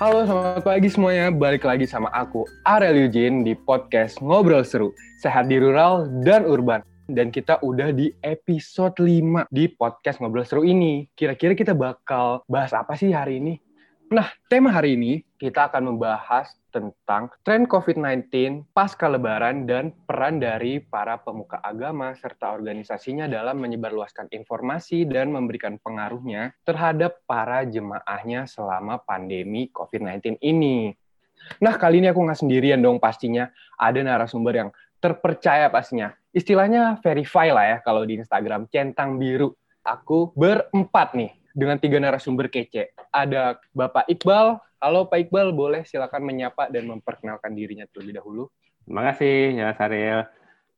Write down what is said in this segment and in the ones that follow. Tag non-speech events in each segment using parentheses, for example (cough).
Halo, selamat pagi semuanya. Balik lagi sama aku, Arel Eugene, di podcast Ngobrol Seru. Sehat di rural dan urban. Dan kita udah di episode 5 di podcast Ngobrol Seru ini. Kira-kira kita bakal bahas apa sih hari ini? Nah, tema hari ini kita akan membahas tentang tren COVID-19 pasca lebaran dan peran dari para pemuka agama serta organisasinya dalam menyebarluaskan informasi dan memberikan pengaruhnya terhadap para jemaahnya selama pandemi COVID-19 ini. Nah, kali ini aku nggak sendirian dong pastinya. Ada narasumber yang terpercaya pastinya. Istilahnya verify lah ya kalau di Instagram, centang biru. Aku berempat nih dengan tiga narasumber kece. Ada Bapak Iqbal. Halo Pak Iqbal, boleh silakan menyapa dan memperkenalkan dirinya terlebih dahulu. Terima kasih ya Saril.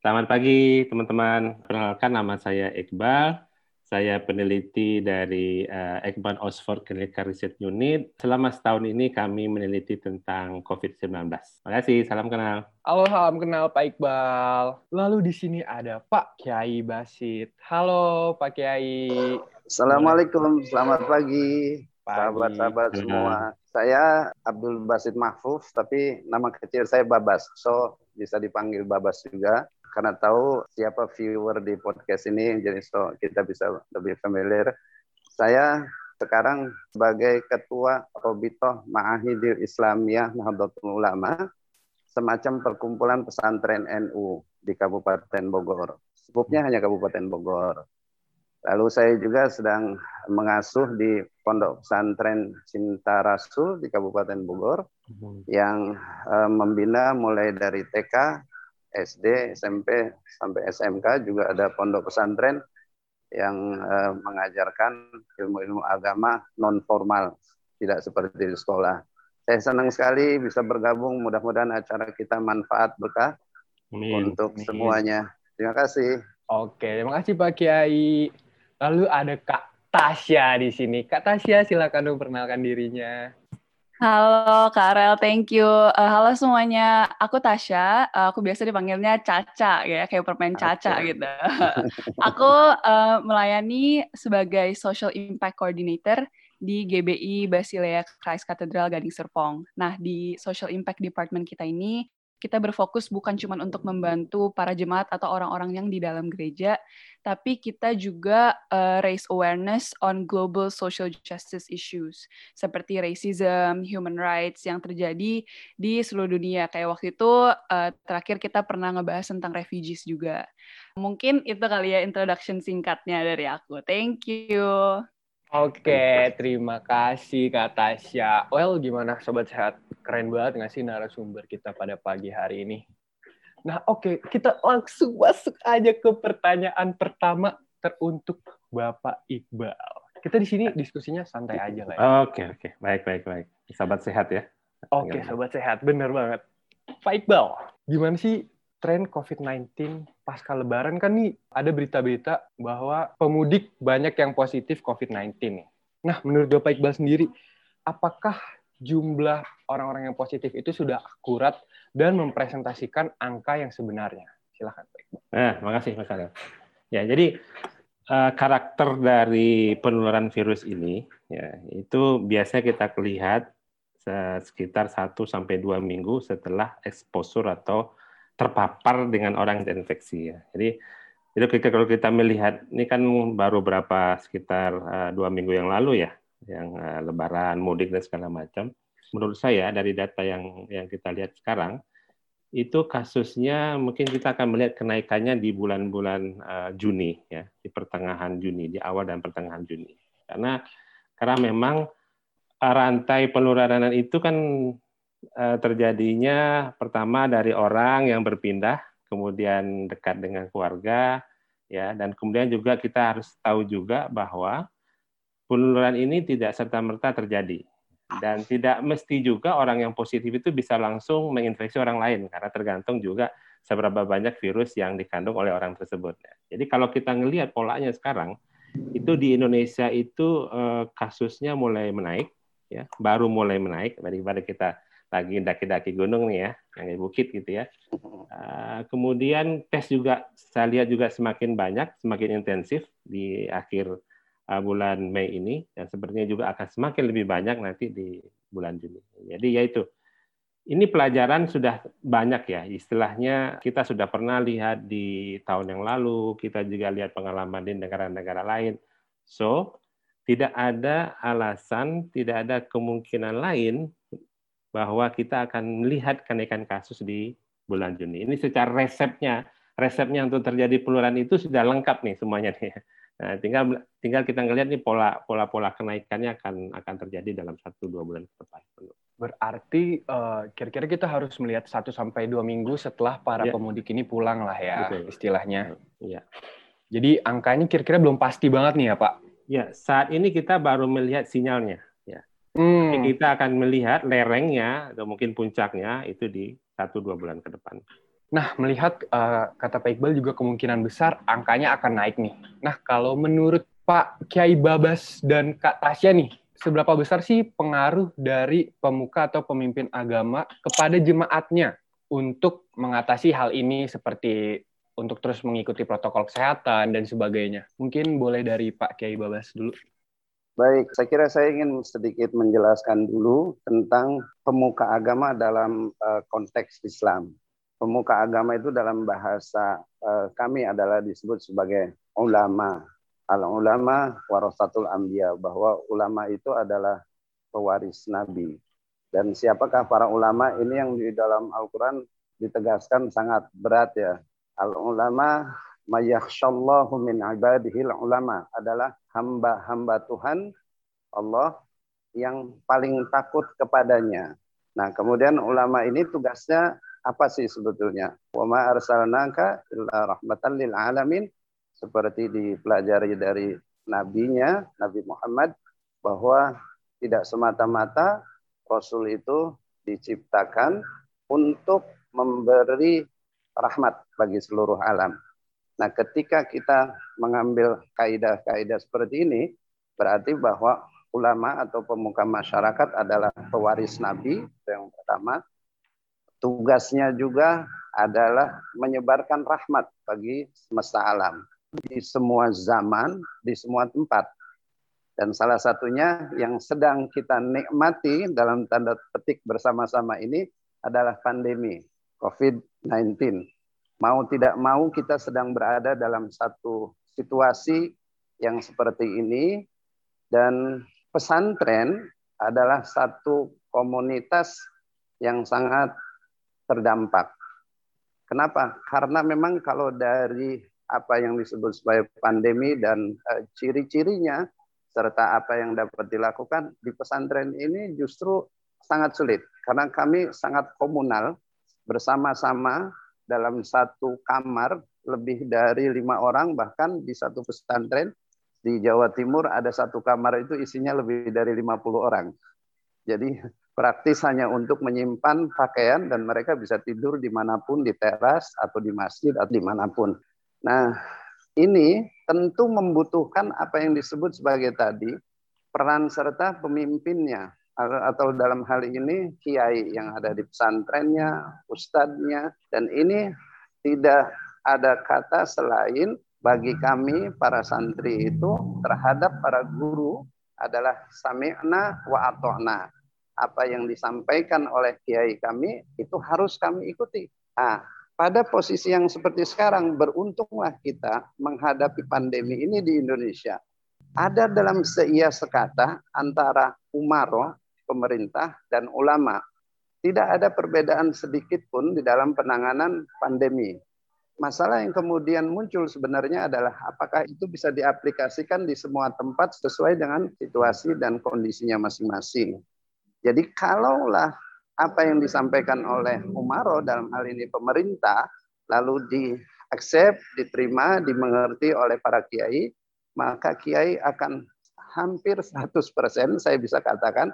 Selamat pagi teman-teman. Perkenalkan nama saya Iqbal. Saya peneliti dari uh, eh, Ekban Oxford Clinical Research Unit. Selama setahun ini kami meneliti tentang COVID-19. Terima kasih, salam kenal. Halo, salam kenal Pak Iqbal. Lalu di sini ada Pak Kiai Basit. Halo Pak Kiai. Assalamualaikum, selamat pagi. Sahabat-sahabat semua. (laughs) Saya Abdul Basit Mahfuz, tapi nama kecil saya Babas. So, bisa dipanggil Babas juga karena tahu siapa viewer di podcast ini, jadi so kita bisa lebih familiar. Saya sekarang sebagai Ketua Robitoh Ma'ahidil Islamiyah Nahdlatul Ulama, semacam perkumpulan pesantren NU di Kabupaten Bogor. Sebutnya hanya Kabupaten Bogor. Lalu saya juga sedang mengasuh di Pondok Pesantren Cinta Rasul di Kabupaten Bogor hmm. yang uh, membina mulai dari TK, SD, SMP sampai SMK juga ada pondok pesantren yang uh, mengajarkan ilmu-ilmu agama non formal, tidak seperti di sekolah. Saya senang sekali bisa bergabung. Mudah-mudahan acara kita manfaat berkah Amin. untuk Amin. semuanya. Terima kasih. Oke, terima kasih Pak Kiai. Lalu ada Kak Tasya di sini. Kak Tasya, silakan dong perkenalkan dirinya. Halo Kak Rel, thank you. Uh, halo semuanya, aku Tasya. Uh, aku biasa dipanggilnya Caca ya, kayak permain Caca okay. gitu. (laughs) aku uh, melayani sebagai Social Impact Coordinator di GBI Basilea Christ Cathedral Gading Serpong. Nah, di Social Impact Department kita ini kita berfokus bukan cuma untuk membantu para jemaat atau orang-orang yang di dalam gereja, tapi kita juga uh, raise awareness on global social justice issues seperti racism, human rights yang terjadi di seluruh dunia. Kayak waktu itu uh, terakhir kita pernah ngebahas tentang refugees juga. Mungkin itu kali ya introduction singkatnya dari aku. Thank you. Oke, terima kasih Kak Tasya. Well, gimana Sobat Sehat? Keren banget nggak sih narasumber kita pada pagi hari ini? Nah, oke, kita langsung masuk aja ke pertanyaan pertama teruntuk Bapak Iqbal. Kita di sini diskusinya santai aja lah ya. Oke, oke. Baik, baik, baik. Sobat Sehat ya. Oke, Sobat Sehat. Bener banget. Pak Iqbal, gimana sih tren COVID-19 pasca lebaran kan nih ada berita-berita bahwa pemudik banyak yang positif COVID-19 nih. Nah, menurut Bapak Iqbal sendiri, apakah jumlah orang-orang yang positif itu sudah akurat dan mempresentasikan angka yang sebenarnya? Silahkan, Pak Iqbal. Nah, makasih Mas. Ya, jadi uh, karakter dari penularan virus ini ya itu biasanya kita lihat sekitar 1 sampai 2 minggu setelah exposure atau terpapar dengan orang yang terinfeksi ya. Jadi itu kita, kalau kita melihat ini kan baru berapa sekitar uh, dua minggu yang lalu ya, yang uh, Lebaran, mudik dan segala macam. Menurut saya dari data yang yang kita lihat sekarang itu kasusnya mungkin kita akan melihat kenaikannya di bulan-bulan uh, Juni ya, di pertengahan Juni, di awal dan pertengahan Juni. Karena karena memang rantai penularan itu kan Eh, terjadinya pertama dari orang yang berpindah, kemudian dekat dengan keluarga, ya, dan kemudian juga kita harus tahu juga bahwa penularan ini tidak serta merta terjadi. Dan tidak mesti juga orang yang positif itu bisa langsung menginfeksi orang lain karena tergantung juga seberapa banyak virus yang dikandung oleh orang tersebut. Jadi kalau kita ngelihat polanya sekarang itu di Indonesia itu eh, kasusnya mulai menaik, ya. Baru mulai menaik daripada kita lagi daki-daki gunung nih ya, yang di bukit gitu ya. Uh, kemudian tes juga saya lihat juga semakin banyak, semakin intensif di akhir uh, bulan Mei ini dan sepertinya juga akan semakin lebih banyak nanti di bulan Juni. Jadi yaitu ini pelajaran sudah banyak ya, istilahnya kita sudah pernah lihat di tahun yang lalu, kita juga lihat pengalaman di negara-negara lain. So, tidak ada alasan, tidak ada kemungkinan lain bahwa kita akan melihat kenaikan kasus di bulan Juni. Ini secara resepnya, resepnya untuk terjadi penularan itu sudah lengkap nih semuanya nih. Nah, tinggal tinggal kita ngelihat nih pola pola pola kenaikannya akan akan terjadi dalam satu dua bulan ke depan. Berarti uh, kira-kira kita harus melihat satu sampai dua minggu setelah para ya. pemudik ini pulang lah ya Betul. istilahnya. Iya. Jadi angkanya kira-kira belum pasti banget nih ya Pak. Ya saat ini kita baru melihat sinyalnya. Hmm. kita akan melihat lerengnya atau mungkin puncaknya itu di satu dua bulan ke depan. Nah, melihat uh, kata Pak Iqbal juga kemungkinan besar angkanya akan naik nih. Nah, kalau menurut Pak Kiai Babas dan Kak Tasya nih, seberapa besar sih pengaruh dari pemuka atau pemimpin agama kepada jemaatnya untuk mengatasi hal ini seperti untuk terus mengikuti protokol kesehatan dan sebagainya. Mungkin boleh dari Pak Kiai Babas dulu. Baik, saya kira saya ingin sedikit menjelaskan dulu tentang pemuka agama dalam uh, konteks Islam. Pemuka agama itu dalam bahasa uh, kami adalah disebut sebagai ulama. Al ulama warasatul ambia bahwa ulama itu adalah pewaris nabi. Dan siapakah para ulama ini yang di dalam Al-Qur'an ditegaskan sangat berat ya? Al ulama mayakhshallahu min ibadihil ulama adalah hamba-hamba Tuhan Allah yang paling takut kepadanya. Nah, kemudian ulama ini tugasnya apa sih sebetulnya? Wa ma arsalnaka illa rahmatan lil alamin seperti dipelajari dari nabinya Nabi Muhammad bahwa tidak semata-mata Rasul itu diciptakan untuk memberi rahmat bagi seluruh alam. Nah, ketika kita mengambil kaidah-kaidah seperti ini, berarti bahwa ulama atau pemuka masyarakat adalah pewaris Nabi, yang pertama. Tugasnya juga adalah menyebarkan rahmat bagi semesta alam di semua zaman, di semua tempat. Dan salah satunya yang sedang kita nikmati dalam tanda petik bersama-sama ini adalah pandemi COVID-19. Mau tidak mau kita sedang berada dalam satu situasi yang seperti ini dan pesantren adalah satu komunitas yang sangat terdampak. Kenapa? Karena memang kalau dari apa yang disebut sebagai pandemi dan uh, ciri-cirinya serta apa yang dapat dilakukan di pesantren ini justru sangat sulit karena kami sangat komunal bersama-sama dalam satu kamar lebih dari lima orang bahkan di satu pesantren di Jawa Timur ada satu kamar itu isinya lebih dari 50 orang. Jadi praktis hanya untuk menyimpan pakaian dan mereka bisa tidur di mana pun di teras atau di masjid atau di mana pun. Nah, ini tentu membutuhkan apa yang disebut sebagai tadi peran serta pemimpinnya atau dalam hal ini kiai yang ada di pesantrennya, ustadznya, dan ini tidak ada kata selain bagi kami para santri itu terhadap para guru adalah sami'na wa ato'na. Apa yang disampaikan oleh kiai kami itu harus kami ikuti. Nah, pada posisi yang seperti sekarang, beruntunglah kita menghadapi pandemi ini di Indonesia. Ada dalam seia sekata antara umaro, pemerintah, dan ulama. Tidak ada perbedaan sedikit pun di dalam penanganan pandemi. Masalah yang kemudian muncul sebenarnya adalah apakah itu bisa diaplikasikan di semua tempat sesuai dengan situasi dan kondisinya masing-masing. Jadi kalaulah apa yang disampaikan oleh Umaro dalam hal ini pemerintah lalu di accept, diterima, dimengerti oleh para kiai, maka kiai akan hampir 100% saya bisa katakan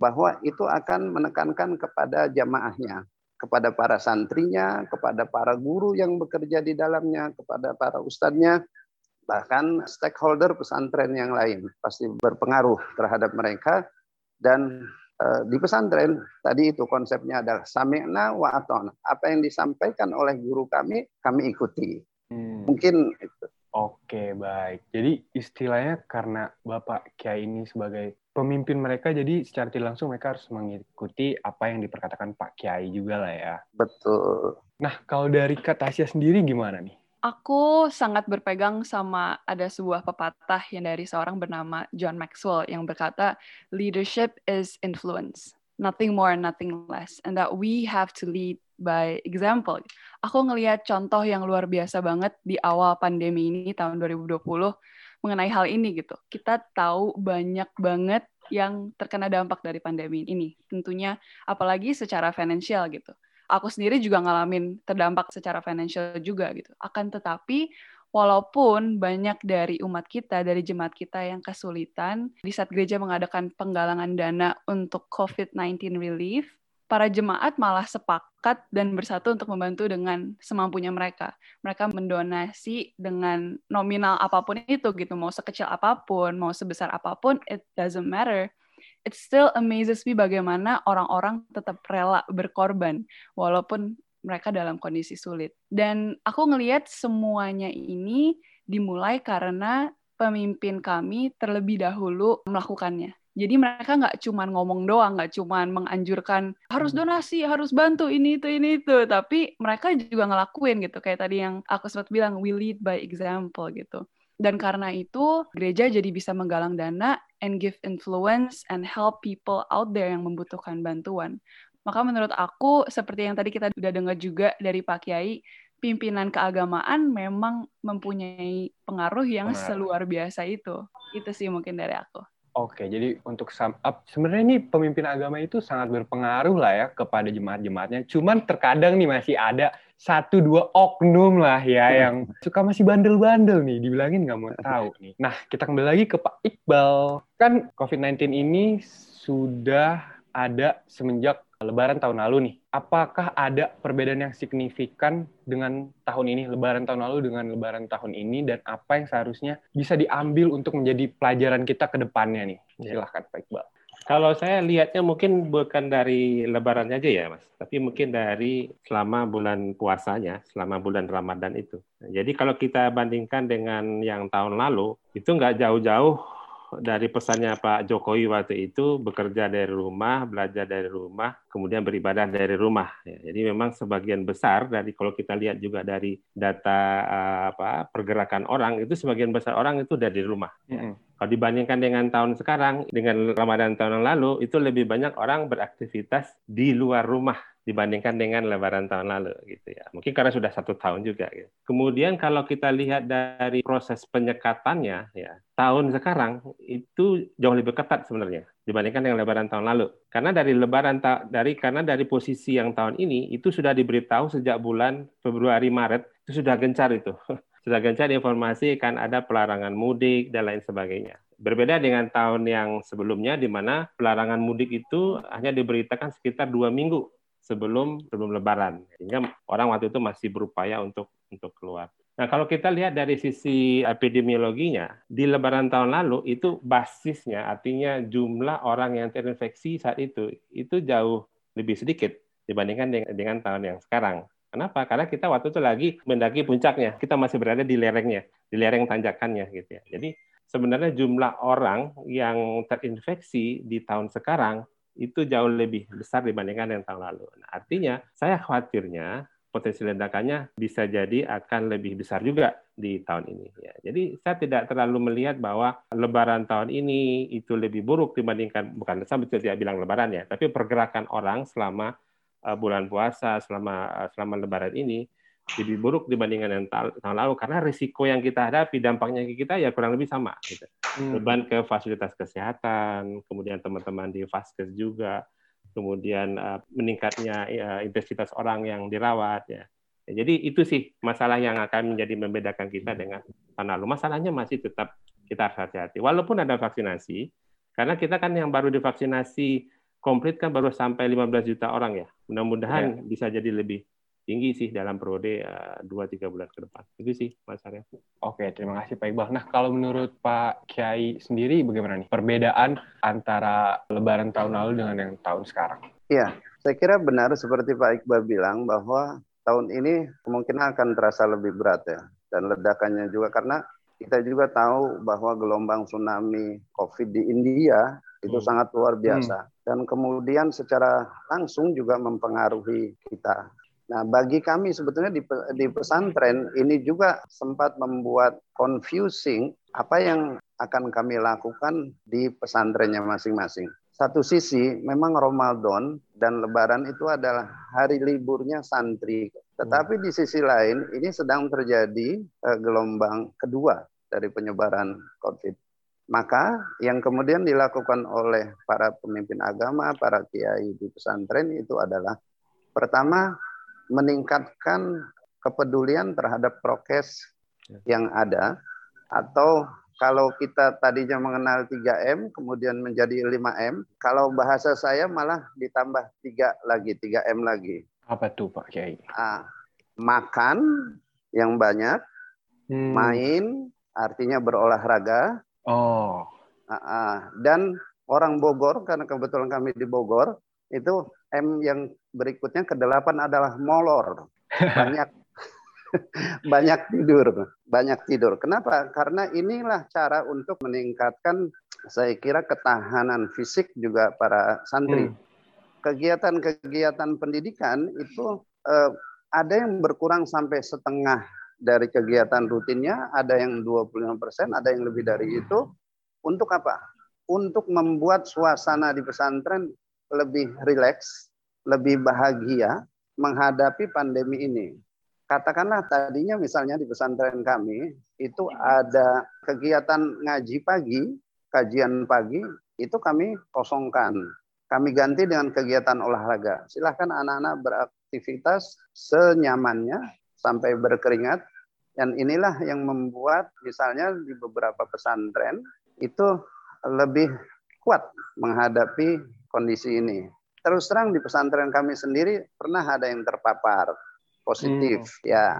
bahwa itu akan menekankan kepada jamaahnya, kepada para santrinya, kepada para guru yang bekerja di dalamnya, kepada para ustadznya, bahkan stakeholder pesantren yang lain pasti berpengaruh terhadap mereka dan Eh, di pesantren tadi itu konsepnya adalah sami'na wa atona. Apa yang disampaikan oleh guru kami, kami ikuti. Hmm. Mungkin itu. Oke, baik. Jadi istilahnya karena Bapak Kiai ini sebagai pemimpin mereka, jadi secara tidak langsung mereka harus mengikuti apa yang diperkatakan Pak Kiai juga lah ya. Betul. Nah, kalau dari Kak Tasya sendiri gimana nih? Aku sangat berpegang sama ada sebuah pepatah yang dari seorang bernama John Maxwell yang berkata, leadership is influence, nothing more, nothing less, and that we have to lead by example. Aku ngelihat contoh yang luar biasa banget di awal pandemi ini tahun 2020 mengenai hal ini gitu. Kita tahu banyak banget yang terkena dampak dari pandemi ini. Tentunya apalagi secara finansial gitu. Aku sendiri juga ngalamin terdampak secara finansial juga gitu. Akan tetapi walaupun banyak dari umat kita, dari jemaat kita yang kesulitan di saat gereja mengadakan penggalangan dana untuk COVID-19 relief, para jemaat malah sepakat dan bersatu untuk membantu dengan semampunya mereka. Mereka mendonasi dengan nominal apa pun itu gitu, mau sekecil apa pun, mau sebesar apa pun, it doesn't matter. It still amazes me bagaimana orang-orang tetap rela berkorban walaupun mereka dalam kondisi sulit. Dan aku ngelihat semuanya ini dimulai karena pemimpin kami terlebih dahulu melakukannya. Jadi mereka nggak cuma ngomong doang, nggak cuma menganjurkan harus hmm. donasi, harus bantu ini itu ini itu, tapi mereka juga ngelakuin gitu. Kayak tadi yang aku sempat bilang, we lead by example gitu. Dan karena itu gereja jadi bisa menggalang dana and give influence and help people out there yang membutuhkan bantuan. Maka menurut aku seperti yang tadi kita udah dengar juga dari Pak Kiai, pimpinan keagamaan memang mempunyai pengaruh yang Pengaruh. seluar biasa itu. Itu sih mungkin dari aku. Oke, jadi untuk sum up, sebenarnya ini pemimpin agama itu sangat berpengaruh lah ya kepada jemaat-jemaatnya. Cuman terkadang nih masih ada satu dua oknum lah ya yang suka masih bandel-bandel nih, dibilangin nggak mau tahu nih. Nah, kita kembali lagi ke Pak Iqbal. Kan COVID-19 ini sudah ada semenjak Lebaran tahun lalu nih, apakah ada perbedaan yang signifikan dengan tahun ini, Lebaran tahun lalu dengan Lebaran tahun ini, dan apa yang seharusnya bisa diambil untuk menjadi pelajaran kita ke depannya nih? Ya. Silahkan Pak Iqbal. Kalau saya lihatnya mungkin bukan dari Lebaran aja ya, Mas, tapi mungkin dari selama bulan puasanya, selama bulan Ramadan itu. Jadi kalau kita bandingkan dengan yang tahun lalu, itu nggak jauh-jauh dari pesannya Pak Jokowi waktu itu bekerja dari rumah, belajar dari rumah, kemudian beribadah dari rumah. Ya, jadi memang sebagian besar dari kalau kita lihat juga dari data uh, apa pergerakan orang itu sebagian besar orang itu dari rumah. Ya. Mm -hmm. Kalau dibandingkan dengan tahun sekarang, dengan Ramadan tahun lalu, itu lebih banyak orang beraktivitas di luar rumah dibandingkan dengan Lebaran tahun lalu gitu ya. Mungkin karena sudah satu tahun juga. Gitu. Kemudian kalau kita lihat dari proses penyekatannya ya, tahun sekarang itu jauh lebih ketat sebenarnya dibandingkan dengan Lebaran tahun lalu. Karena dari Lebaran dari karena dari posisi yang tahun ini itu sudah diberitahu sejak bulan Februari Maret itu sudah gencar itu. (laughs) sudah gencar informasi kan ada pelarangan mudik dan lain sebagainya. Berbeda dengan tahun yang sebelumnya di mana pelarangan mudik itu hanya diberitakan sekitar dua minggu sebelum sebelum Lebaran, sehingga orang waktu itu masih berupaya untuk untuk keluar. Nah, kalau kita lihat dari sisi epidemiologinya, di Lebaran tahun lalu itu basisnya, artinya jumlah orang yang terinfeksi saat itu itu jauh lebih sedikit dibandingkan dengan, dengan tahun yang sekarang. Kenapa? Karena kita waktu itu lagi mendaki puncaknya, kita masih berada di lerengnya, di lereng tanjakannya gitu ya. Jadi sebenarnya jumlah orang yang terinfeksi di tahun sekarang itu jauh lebih besar dibandingkan dengan tahun lalu. Nah, artinya saya khawatirnya potensi ledakannya bisa jadi akan lebih besar juga di tahun ini. Ya. Jadi saya tidak terlalu melihat bahwa Lebaran tahun ini itu lebih buruk dibandingkan bukan saya tidak bilang Lebaran ya, tapi pergerakan orang selama uh, bulan puasa selama uh, selama Lebaran ini lebih buruk dibandingkan dengan tahun lalu karena risiko yang kita hadapi dampaknya ke kita ya kurang lebih sama gitu. Hmm. beban ke fasilitas kesehatan kemudian teman-teman di vaskes juga kemudian uh, meningkatnya uh, intensitas orang yang dirawat ya. ya jadi itu sih masalah yang akan menjadi membedakan kita dengan tahun lalu masalahnya masih tetap kita harus hati-hati walaupun ada vaksinasi karena kita kan yang baru divaksinasi komplit kan baru sampai 15 juta orang ya mudah-mudahan ya. bisa jadi lebih tinggi sih dalam periode eh, dua tiga bulan ke depan. Itu sih Mas Arya. Oke, terima kasih Pak Iqbal. Nah, kalau menurut Pak Kiai sendiri bagaimana nih perbedaan antara Lebaran tahun lalu dengan yang tahun sekarang? Iya, saya kira benar seperti Pak Iqbal bilang bahwa tahun ini kemungkinan akan terasa lebih berat ya. dan ledakannya juga karena kita juga tahu bahwa gelombang tsunami COVID di India itu hmm. sangat luar biasa hmm. dan kemudian secara langsung juga mempengaruhi kita. Nah, bagi kami sebetulnya di, di pesantren ini juga sempat membuat confusing apa yang akan kami lakukan di pesantrennya masing-masing. Satu sisi memang Ramadan dan Lebaran itu adalah hari liburnya santri. Tetapi di sisi lain ini sedang terjadi uh, gelombang kedua dari penyebaran COVID. Maka yang kemudian dilakukan oleh para pemimpin agama, para kiai di pesantren itu adalah pertama meningkatkan kepedulian terhadap prokes yang ada atau kalau kita tadinya mengenal 3M kemudian menjadi 5M, kalau bahasa saya malah ditambah 3 lagi, 3M lagi. Apa tuh Pak Kiai? Ah, makan yang banyak, hmm. main, artinya berolahraga. Oh. dan orang Bogor karena kebetulan kami di Bogor itu M yang berikutnya ke delapan adalah molor. (laughs) Banyak banyak tidur, banyak tidur. Kenapa? Karena inilah cara untuk meningkatkan saya kira ketahanan fisik juga para santri. Hmm. Kegiatan-kegiatan pendidikan itu eh, ada yang berkurang sampai setengah dari kegiatan rutinnya, ada yang 25%, ada yang lebih dari itu. Untuk apa? Untuk membuat suasana di pesantren lebih rileks, lebih bahagia menghadapi pandemi ini. Katakanlah tadinya misalnya di pesantren kami itu ada kegiatan ngaji pagi, kajian pagi, itu kami kosongkan. Kami ganti dengan kegiatan olahraga. Silahkan anak-anak beraktivitas senyamannya sampai berkeringat. Dan inilah yang membuat misalnya di beberapa pesantren itu lebih kuat menghadapi kondisi ini. Terus terang di pesantren kami sendiri pernah ada yang terpapar positif hmm. ya.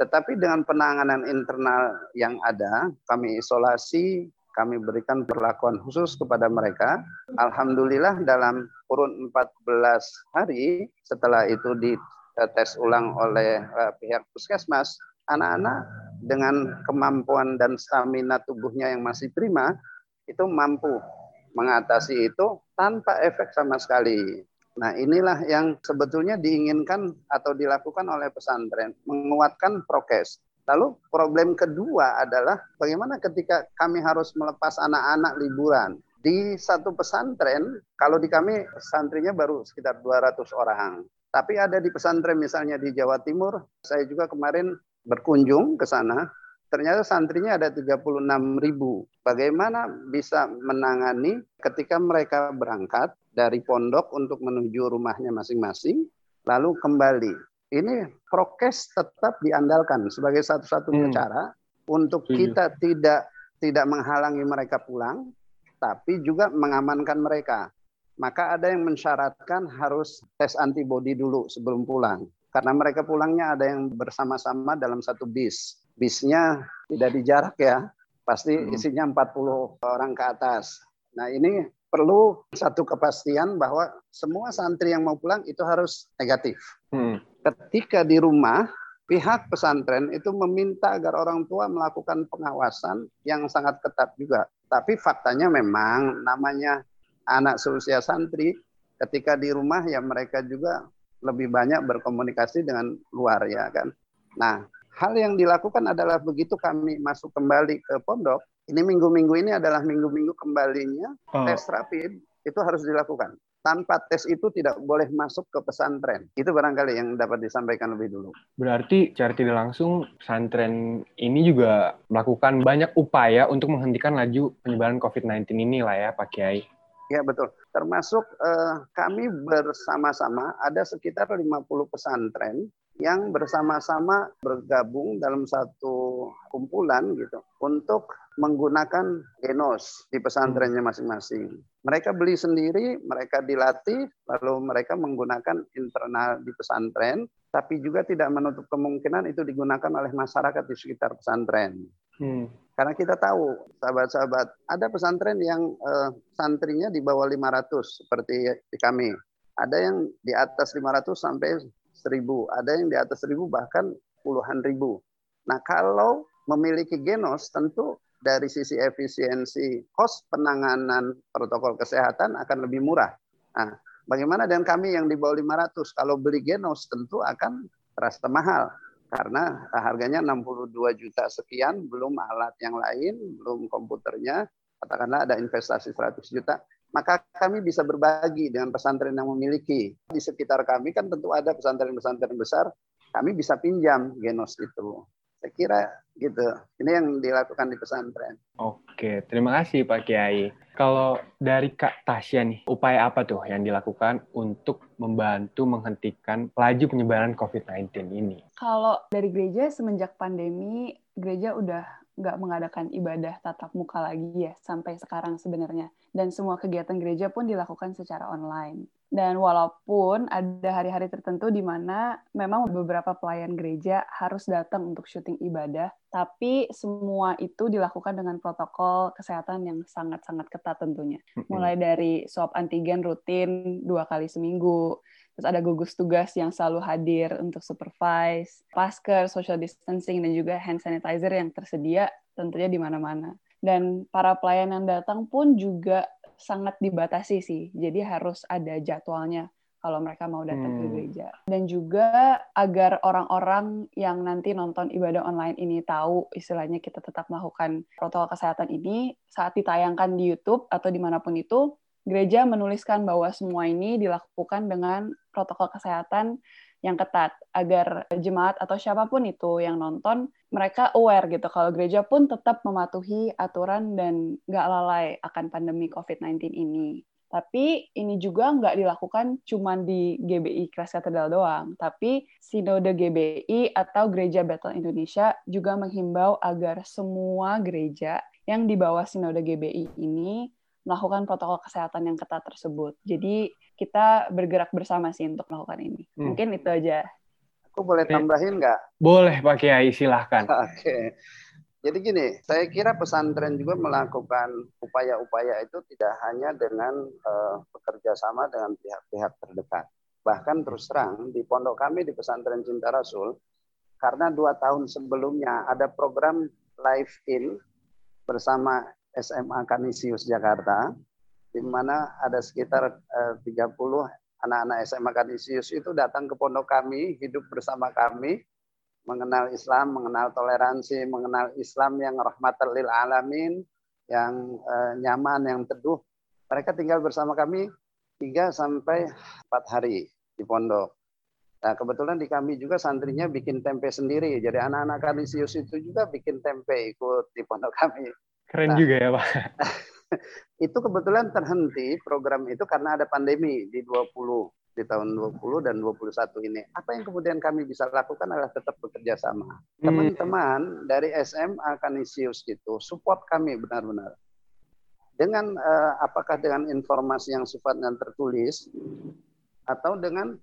Tetapi dengan penanganan internal yang ada, kami isolasi, kami berikan perlakuan khusus kepada mereka. Alhamdulillah dalam kurun 14 hari setelah itu di Eh, tes ulang oleh uh, pihak puskesmas, anak-anak dengan kemampuan dan stamina tubuhnya yang masih prima itu mampu mengatasi itu tanpa efek sama sekali. Nah, inilah yang sebetulnya diinginkan atau dilakukan oleh pesantren, menguatkan prokes. Lalu problem kedua adalah bagaimana ketika kami harus melepas anak-anak liburan. Di satu pesantren, kalau di kami santrinya baru sekitar 200 orang. Tapi ada di pesantren misalnya di Jawa Timur, saya juga kemarin berkunjung ke sana, ternyata santrinya ada 36 ribu. Bagaimana bisa menangani ketika mereka berangkat dari pondok untuk menuju rumahnya masing-masing, lalu kembali. Ini prokes tetap diandalkan sebagai satu-satunya hmm. cara untuk kita tidak tidak menghalangi mereka pulang, tapi juga mengamankan mereka maka ada yang mensyaratkan harus tes antibodi dulu sebelum pulang. Karena mereka pulangnya ada yang bersama-sama dalam satu bis. Bisnya tidak dijarak ya, pasti hmm. isinya 40 orang ke atas. Nah ini perlu satu kepastian bahwa semua santri yang mau pulang itu harus negatif. Hmm. Ketika di rumah, pihak pesantren itu meminta agar orang tua melakukan pengawasan yang sangat ketat juga. Tapi faktanya memang namanya anak seusia santri ketika di rumah ya mereka juga lebih banyak berkomunikasi dengan luar ya kan. Nah, hal yang dilakukan adalah begitu kami masuk kembali ke pondok, ini minggu-minggu ini adalah minggu-minggu kembalinya oh. tes rapid itu harus dilakukan. Tanpa tes itu tidak boleh masuk ke pesantren. Itu barangkali yang dapat disampaikan lebih dulu. Berarti secara tidak langsung pesantren ini juga melakukan banyak upaya untuk menghentikan laju penyebaran COVID-19 ini lah ya Pak Kiai. Ya betul. Termasuk eh, kami bersama-sama ada sekitar 50 pesantren yang bersama-sama bergabung dalam satu kumpulan gitu untuk menggunakan genos di pesantrennya masing-masing. Mereka beli sendiri, mereka dilatih, lalu mereka menggunakan internal di pesantren, tapi juga tidak menutup kemungkinan itu digunakan oleh masyarakat di sekitar pesantren. Hmm. Karena kita tahu, sahabat-sahabat, ada pesantren yang uh, santrinya di bawah 500 seperti di kami. Ada yang di atas 500 sampai 1000, ada yang di atas 1000 bahkan puluhan ribu. Nah, kalau memiliki genos tentu dari sisi efisiensi cost penanganan protokol kesehatan akan lebih murah. Nah, bagaimana dengan kami yang di bawah 500? Kalau beli genos tentu akan terasa mahal karena harganya 62 juta sekian, belum alat yang lain, belum komputernya, katakanlah ada investasi 100 juta, maka kami bisa berbagi dengan pesantren yang memiliki. Di sekitar kami kan tentu ada pesantren-pesantren besar, kami bisa pinjam genos itu. Saya kira gitu. Ini yang dilakukan di pesantren. Oke, terima kasih Pak Kiai. Kalau dari Kak Tasya nih, upaya apa tuh yang dilakukan untuk membantu menghentikan laju penyebaran COVID-19 ini? Kalau dari gereja semenjak pandemi, gereja udah nggak mengadakan ibadah tatap muka lagi ya sampai sekarang sebenarnya. Dan semua kegiatan gereja pun dilakukan secara online. Dan walaupun ada hari-hari tertentu di mana memang beberapa pelayan gereja harus datang untuk syuting ibadah, tapi semua itu dilakukan dengan protokol kesehatan yang sangat-sangat ketat tentunya. Mulai dari swab antigen rutin dua kali seminggu, terus ada gugus tugas yang selalu hadir untuk supervise, masker, social distancing, dan juga hand sanitizer yang tersedia tentunya di mana-mana. Dan para pelayan yang datang pun juga sangat dibatasi sih. Jadi harus ada jadwalnya kalau mereka mau datang hmm. ke gereja. Dan juga agar orang-orang yang nanti nonton ibadah online ini tahu istilahnya kita tetap melakukan protokol kesehatan ini saat ditayangkan di YouTube atau di mana pun itu, gereja menuliskan bahwa semua ini dilakukan dengan protokol kesehatan yang ketat agar jemaat atau siapa pun itu yang nonton mereka aware gitu kalau gereja pun tetap mematuhi aturan dan nggak lalai akan pandemi COVID-19 ini. Tapi ini juga nggak dilakukan cuma di GBI Keras Katedral doang, tapi Sinode GBI atau Gereja Battle Indonesia juga menghimbau agar semua gereja yang di bawah Sinode GBI ini melakukan protokol kesehatan yang ketat tersebut. Jadi kita bergerak bersama sih untuk melakukan ini. Hmm. Mungkin itu aja. Aku boleh tambahin nggak? Boleh Pak Kiai, silahkan. (laughs) Oke. Okay. Jadi gini, saya kira pesantren juga melakukan upaya-upaya itu tidak hanya dengan uh, bekerja sama dengan pihak-pihak terdekat. Bahkan terus terang di pondok kami di pesantren Cinta Rasul, karena dua tahun sebelumnya ada program live in bersama SMA Kanisius Jakarta, di mana ada sekitar eh, 30 anak-anak SMA Kanisius itu datang ke pondok kami, hidup bersama kami, mengenal Islam, mengenal toleransi, mengenal Islam yang rahmatan lil alamin, yang eh, nyaman, yang teduh. Mereka tinggal bersama kami 3 sampai 4 hari di pondok. Nah, kebetulan di kami juga santrinya bikin tempe sendiri. Jadi anak-anak Kanisius itu juga bikin tempe ikut di pondok kami. Keren nah, juga ya Pak. (laughs) itu kebetulan terhenti program itu karena ada pandemi di 20 di tahun 20 dan 21 ini. Apa yang kemudian kami bisa lakukan adalah tetap bekerja sama. Hmm. Teman-teman dari SMA Kanisius itu support kami benar-benar. Dengan uh, apakah dengan informasi yang sifatnya tertulis atau dengan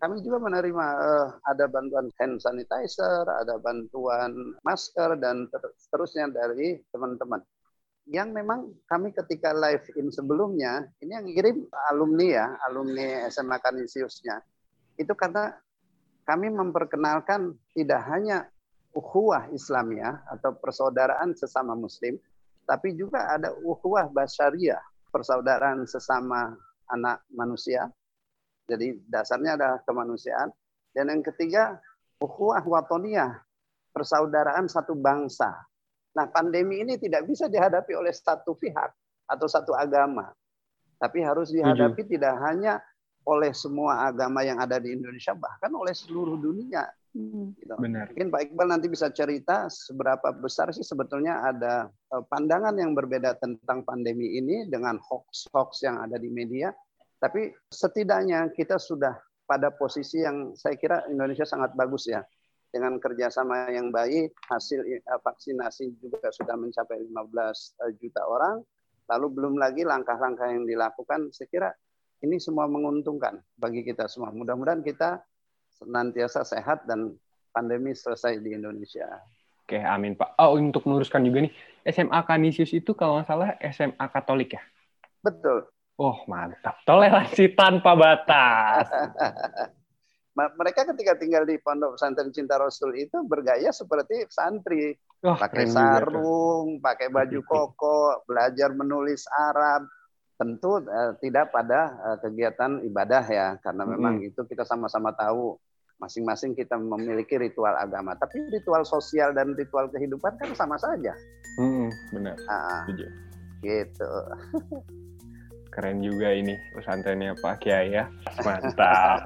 kami juga menerima uh, ada bantuan hand sanitizer, ada bantuan masker dan seterusnya dari teman-teman. Yang memang kami ketika live in sebelumnya, ini yang kirim alumni ya, alumni SMA Kanisiusnya. Itu karena kami memperkenalkan tidak hanya ukhuwah Islamiyah atau persaudaraan sesama muslim, tapi juga ada ukhuwah basyariah, persaudaraan sesama anak manusia, jadi dasarnya adalah kemanusiaan. Dan yang ketiga, ukhuwah watoniyah, persaudaraan satu bangsa. Nah, pandemi ini tidak bisa dihadapi oleh satu pihak atau satu agama. Tapi harus dihadapi Tujuh. tidak hanya oleh semua agama yang ada di Indonesia, bahkan oleh seluruh dunia. Hmm. Gitu. Benar. Mungkin Pak Iqbal nanti bisa cerita seberapa besar sih sebetulnya ada eh, pandangan yang berbeda tentang pandemi ini dengan hoax-hoax yang ada di media tapi setidaknya kita sudah pada posisi yang saya kira Indonesia sangat bagus ya. Dengan kerjasama yang baik, hasil eh, vaksinasi juga sudah mencapai 15 eh, juta orang. Lalu belum lagi langkah-langkah yang dilakukan, saya kira ini semua menguntungkan bagi kita semua. Mudah-mudahan kita senantiasa sehat dan pandemi selesai di Indonesia. Oke, amin Pak. Oh, untuk meluruskan juga nih, SMA Kanisius itu kalau nggak salah SMA Katolik ya? Betul. Oh, mantap. Toleransi tanpa batas. (laughs) mereka ketika tinggal di pondok pesantren Cinta Rasul itu bergaya seperti santri, Wah, pakai keren juga sarung, pakai baju (laughs) koko, belajar menulis Arab. Tentu eh, tidak pada eh, kegiatan ibadah ya, karena memang itu kita sama-sama tahu masing-masing kita memiliki ritual agama. Tapi ritual sosial dan ritual kehidupan kan sama saja. Mm-mm, benar. Ah, Setuju. gitu. (laughs) Keren juga ini pesantrennya Pak Kiai ya. Mantap.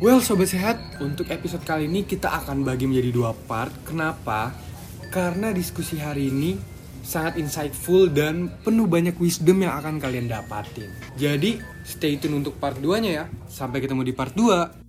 Well, Sobat Sehat, untuk episode kali ini kita akan bagi menjadi dua part. Kenapa? Karena diskusi hari ini sangat insightful dan penuh banyak wisdom yang akan kalian dapatin. Jadi, stay tune untuk part 2-nya ya. Sampai ketemu di part 2.